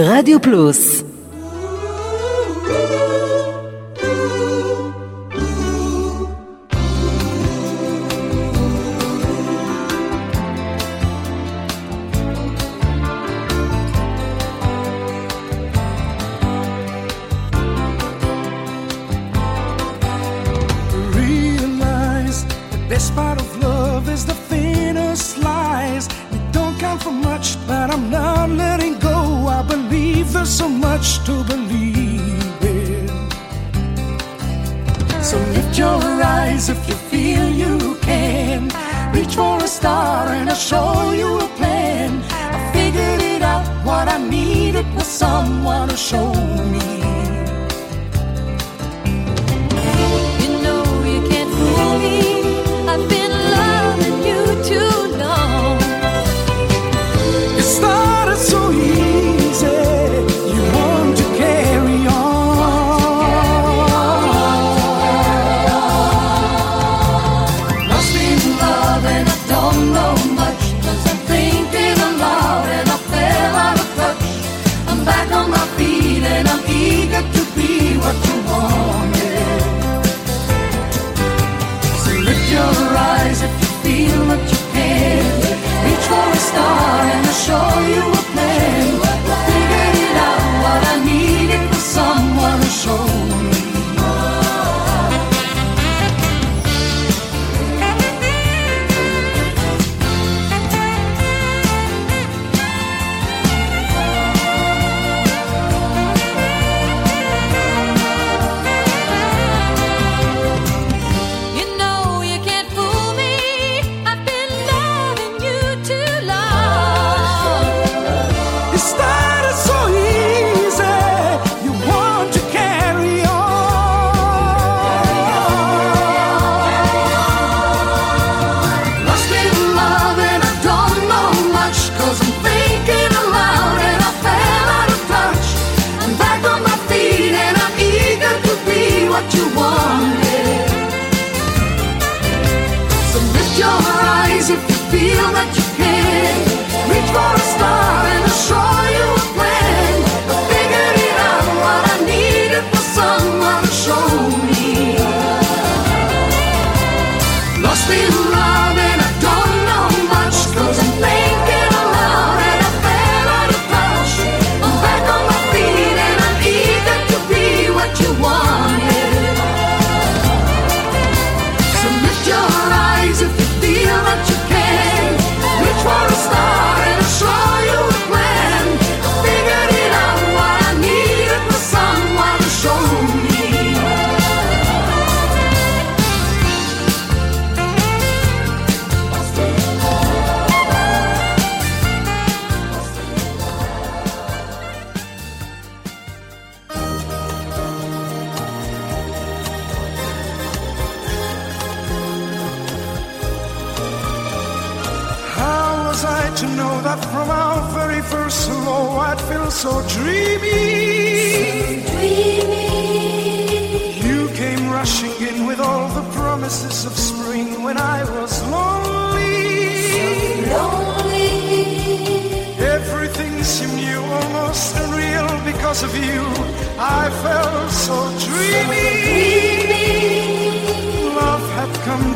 Radio Plus. was so much to believe in. So lift your eyes if you feel you can. Reach for a star and I'll show you a plan. I figured it out, what I needed was someone to show me.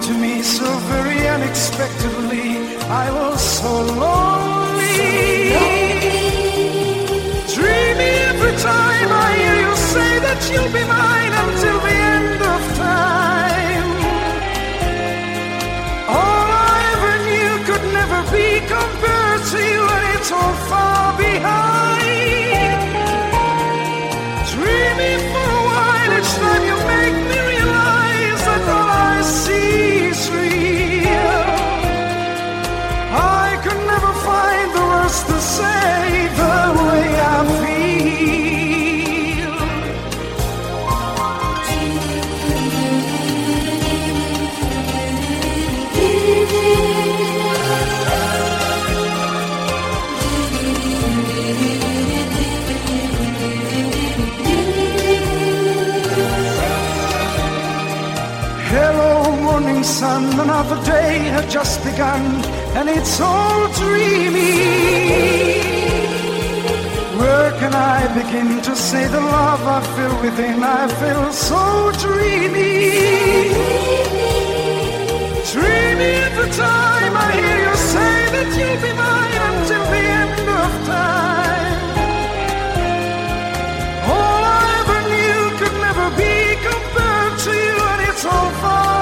to me so very unexpectedly. I was so lonely. So. Dreamy every time I hear you say that you'll be mine until the end of time. All I ever knew could never be compared to you, and it's all far behind. Another day had just begun and it's all dreamy. Where can I begin to say the love I feel within? I feel so dreamy. Dreamy every time I hear you say that you'll be mine until the end of time. All I ever knew could never be compared to you, and it's all far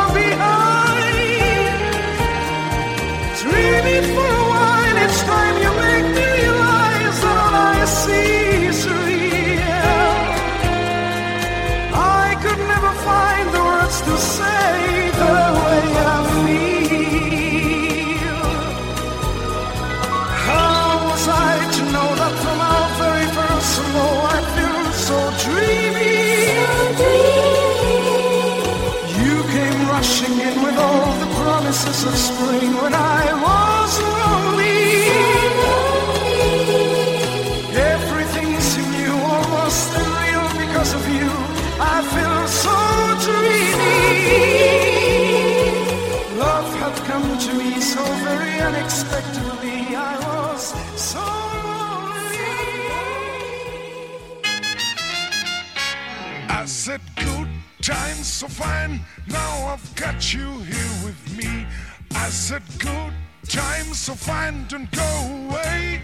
promises of spring when I was lonely. Everything seemed new, almost unreal because of you. I feel so dreamy. Love had come to me so very unexpectedly. I was so lonely. I said good times so fine. Now I've got you. Said, Good times so fine, don't go away.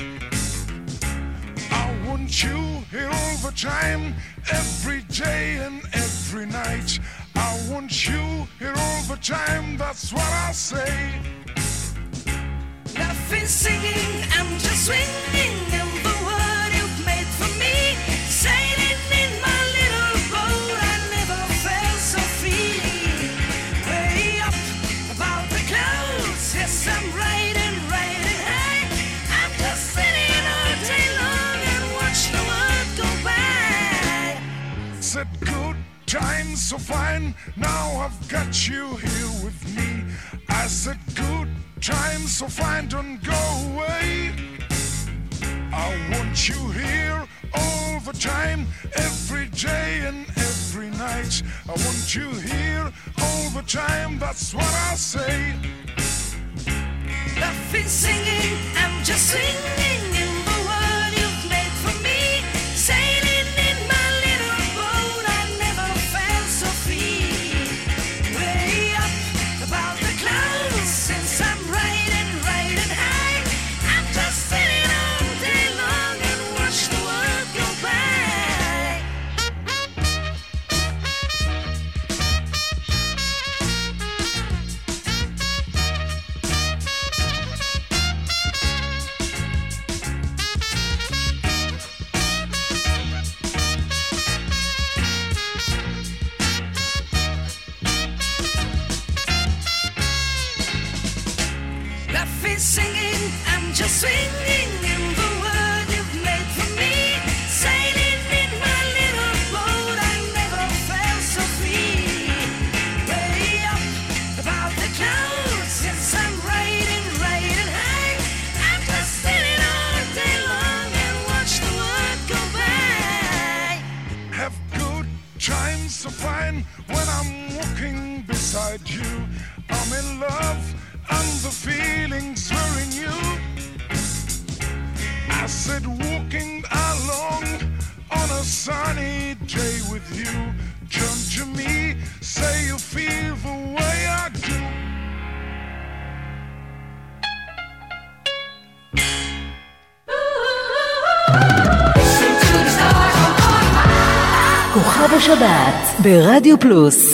I want you here all the time, every day and every night. I want you here all the time, that's what I say. Nothing singing, I'm just swinging in the world you've made for me. Sailing in my good times so fine. Now I've got you here with me. I said good times so fine, don't go away. I want you here all the time, every day and every night. I want you here all the time, that's what I say. I've been singing, I'm just singing. ברדיו פלוס.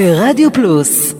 ברדיו פלוס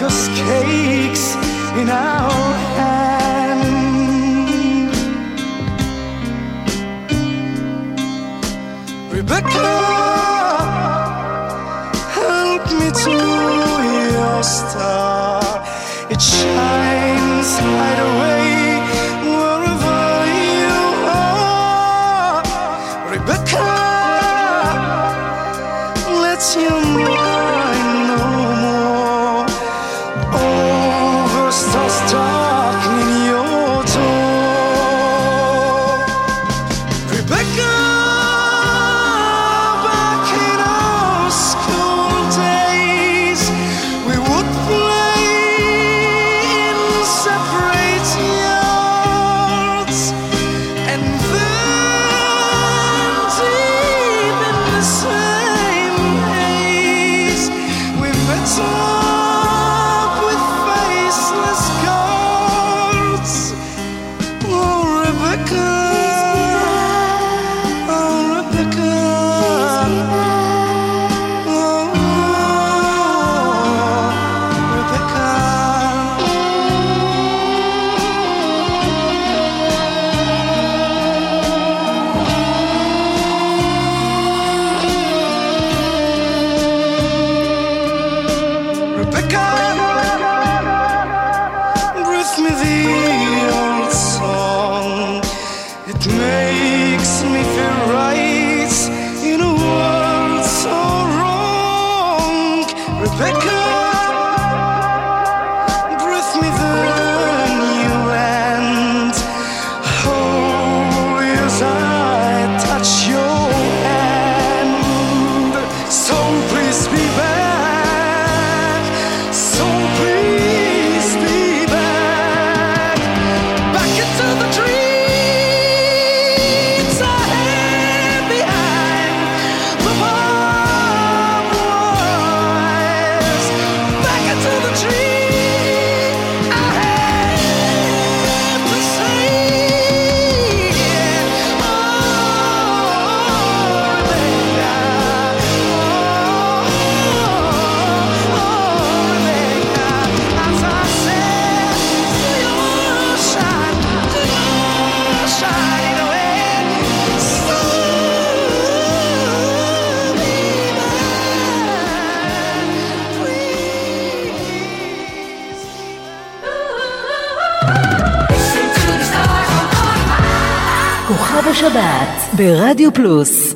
Cause cakes in our ברדיו פלוס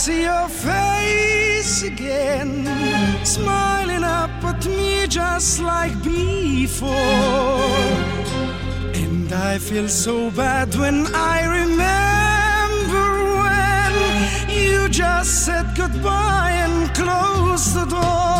see your face again, smiling up at me just like before. And I feel so bad when I remember when you just said goodbye and closed the door.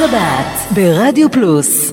שבת ברדיו פלוס.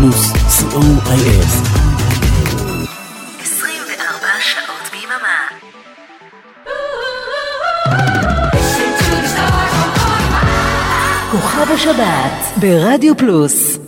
פלוס, co.il 24 שעות ביממה. כוכב השבת ברדיו פלוס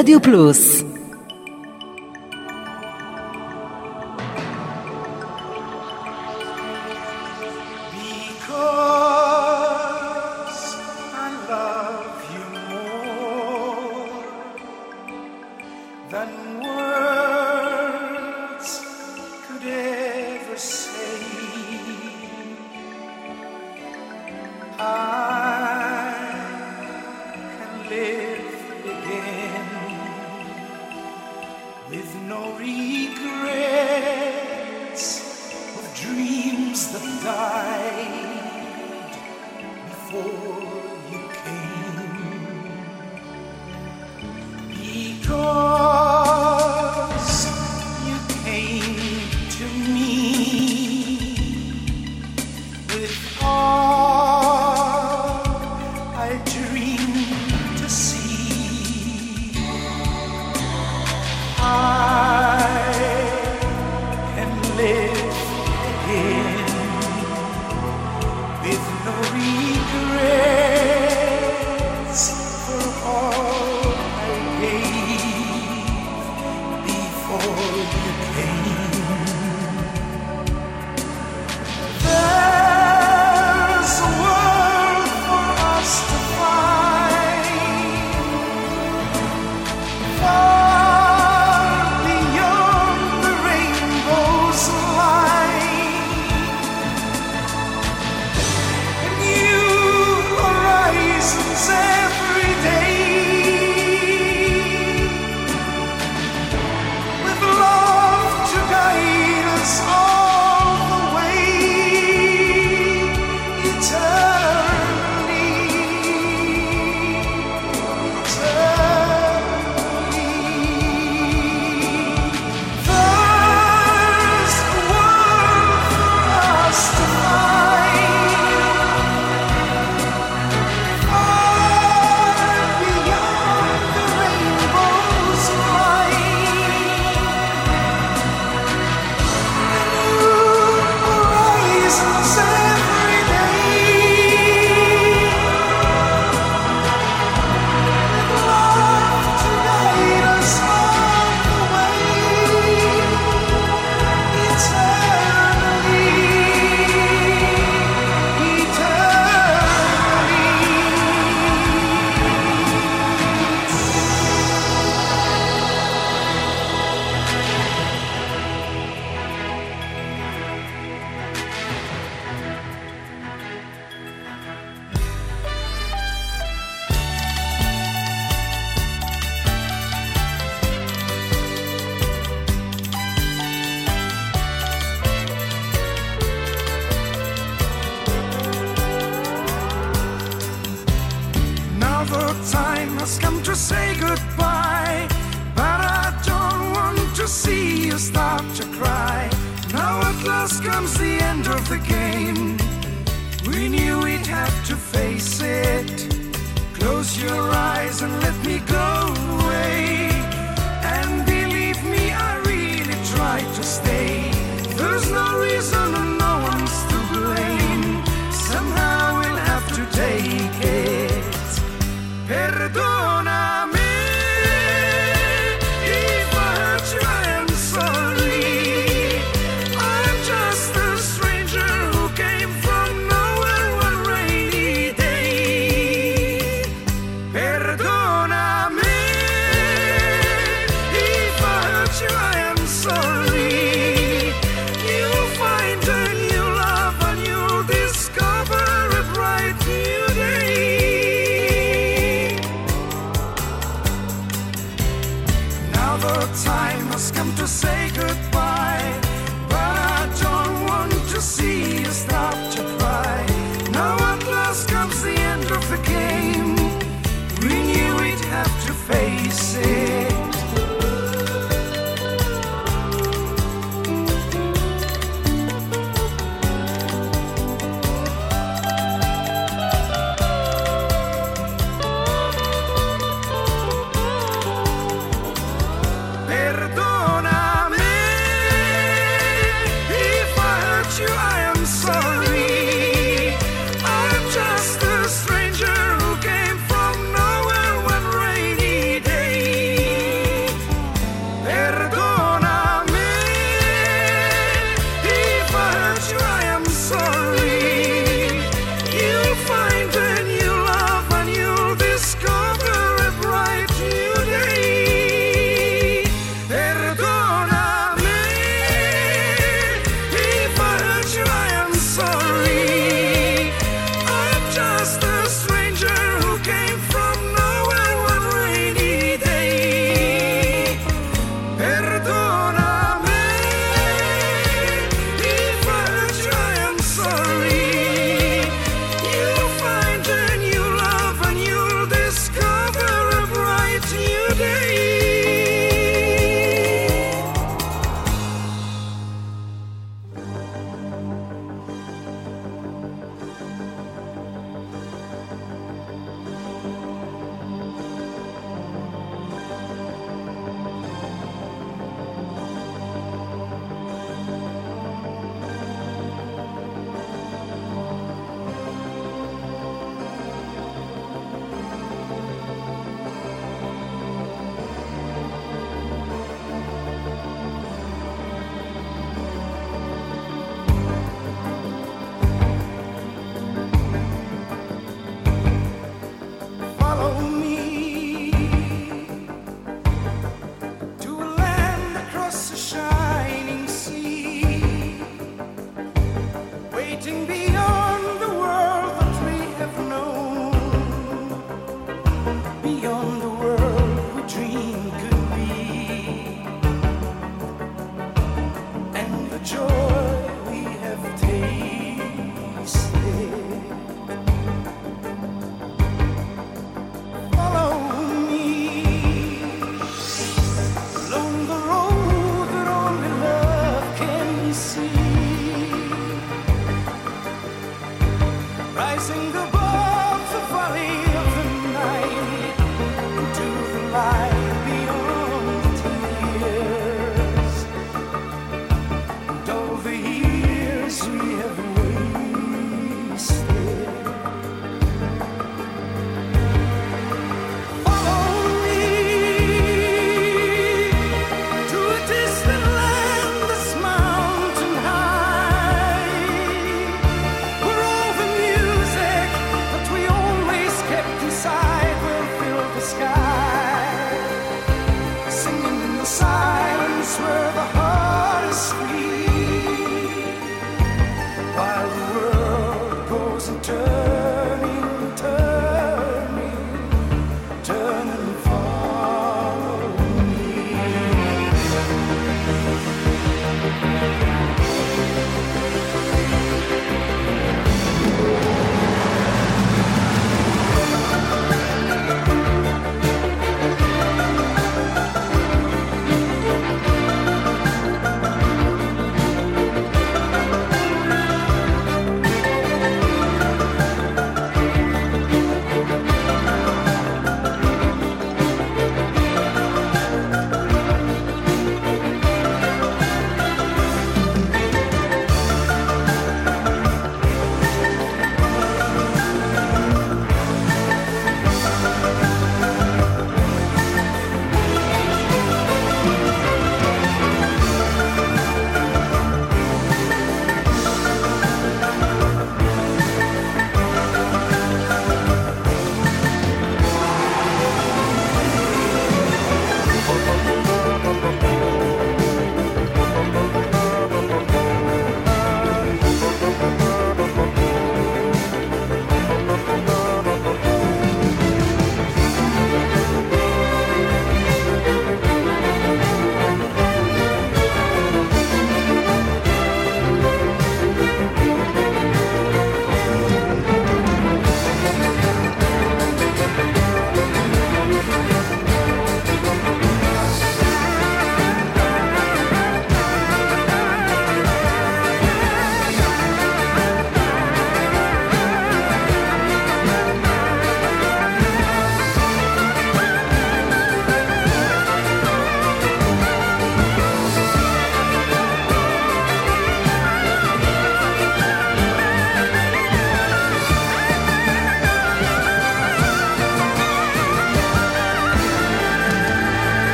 Radio Plus.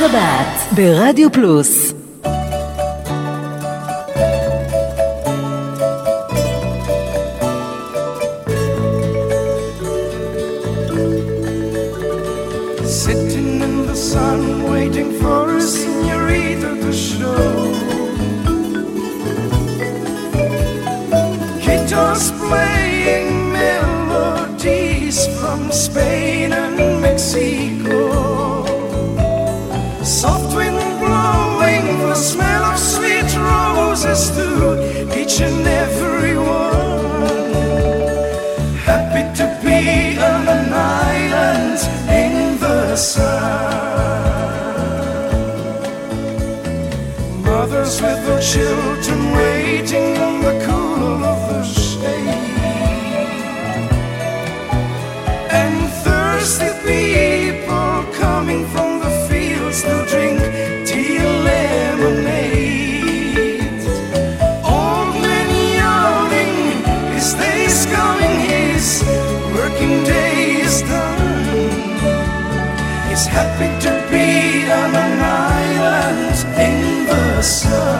שבת ברדיו פלוס. Sitting in the sun waiting for a senorita to show. Quito's happy to be on an island in the sun.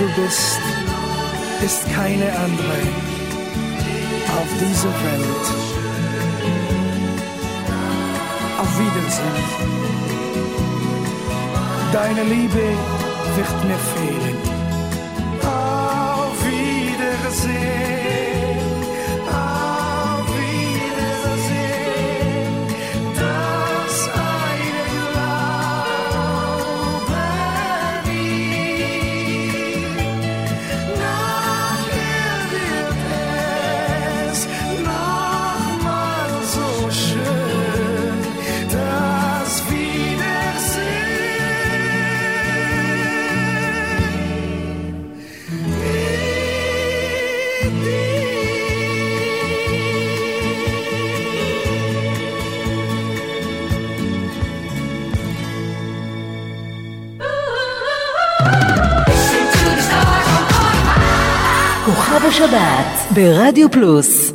du bist, ist keine andere auf dieser Welt. Auf Wiedersehen. Deine Liebe wird mir fehlen. ברדיו פלוס.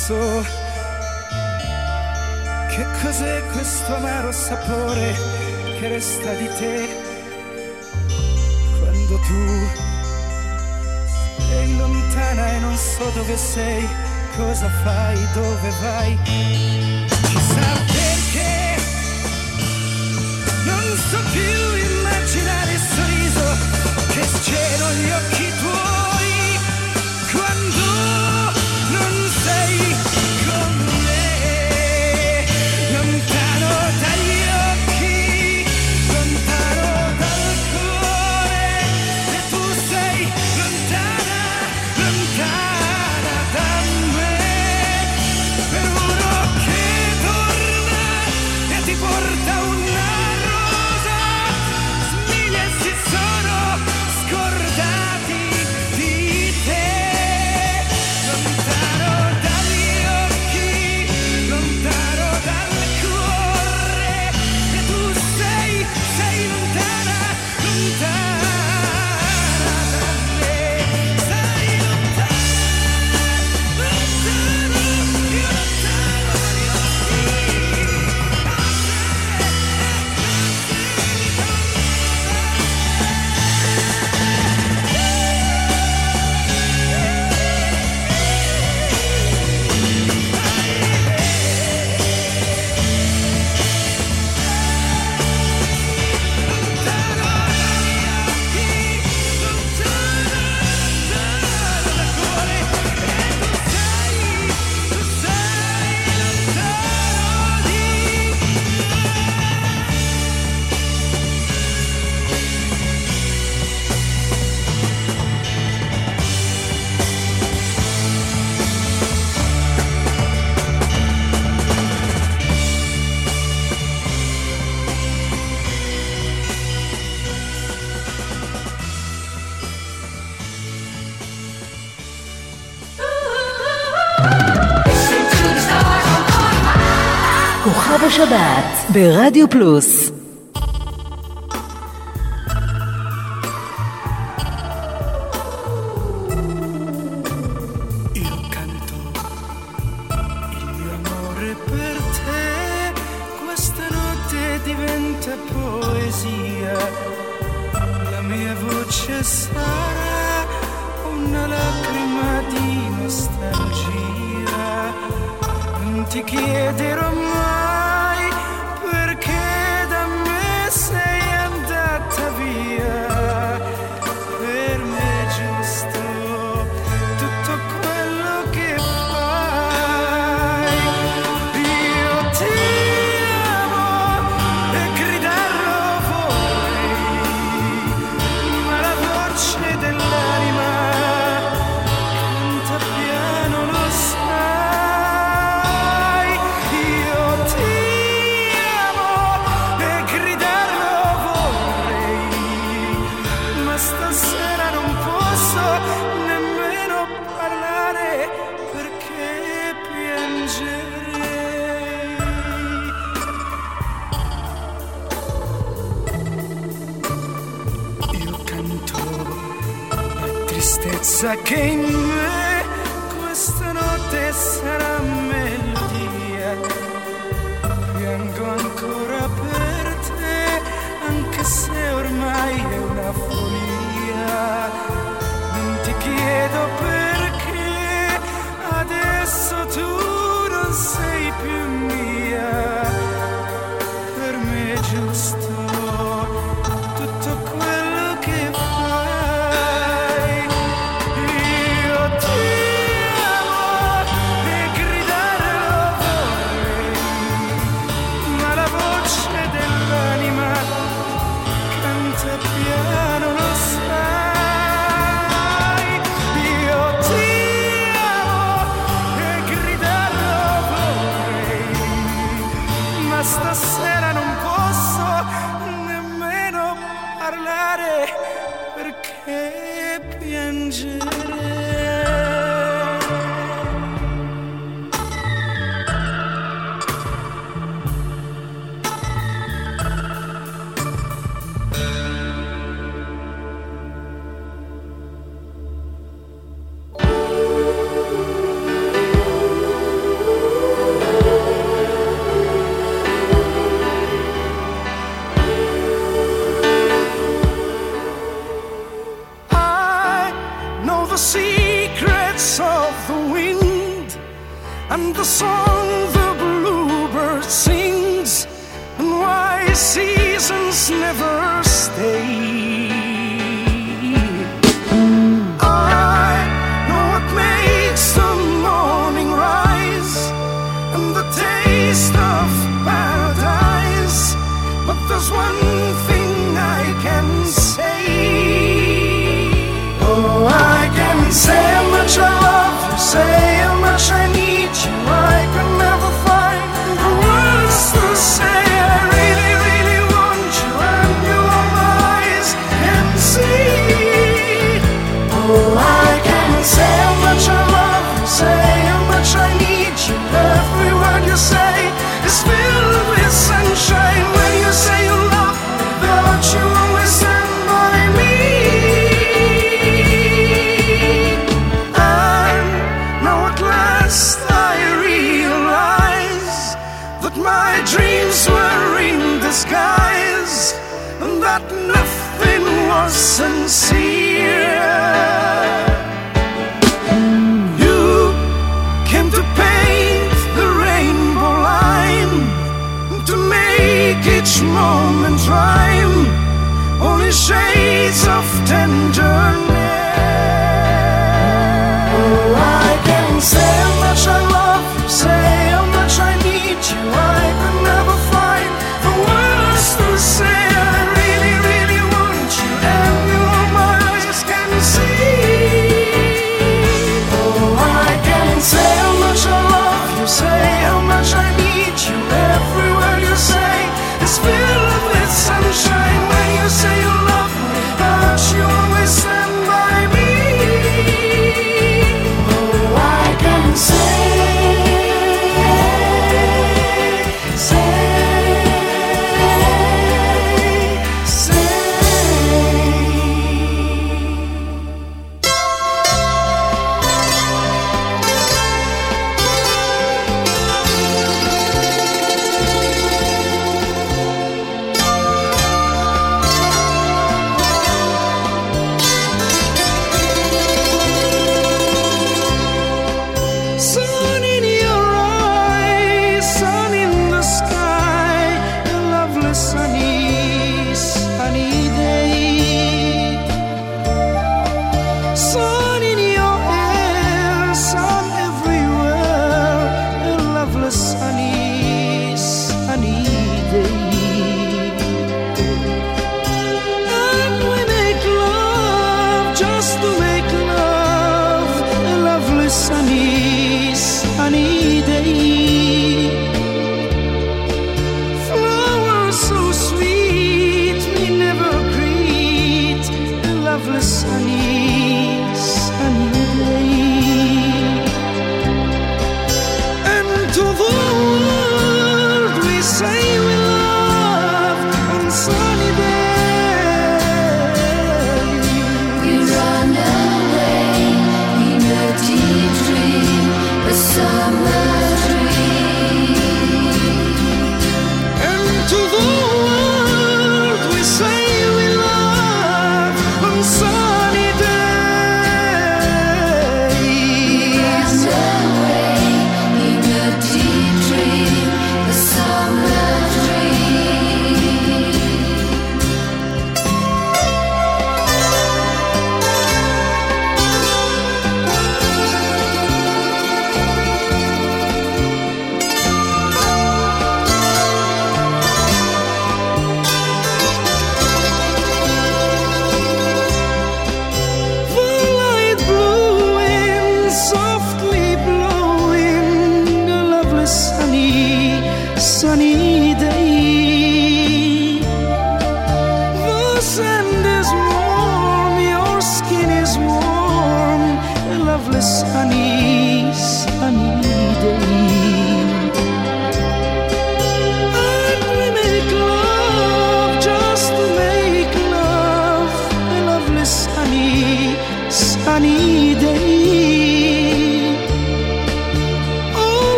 basso. Che cos'è questo amaro sapore che resta di te quando tu sei lontana e non so dove sei, cosa fai, dove vai? Chissà perché non so più immaginare il sorriso che sgelo gli occhi ברדיו פלוס. Cosa che in me questa notte sarà mai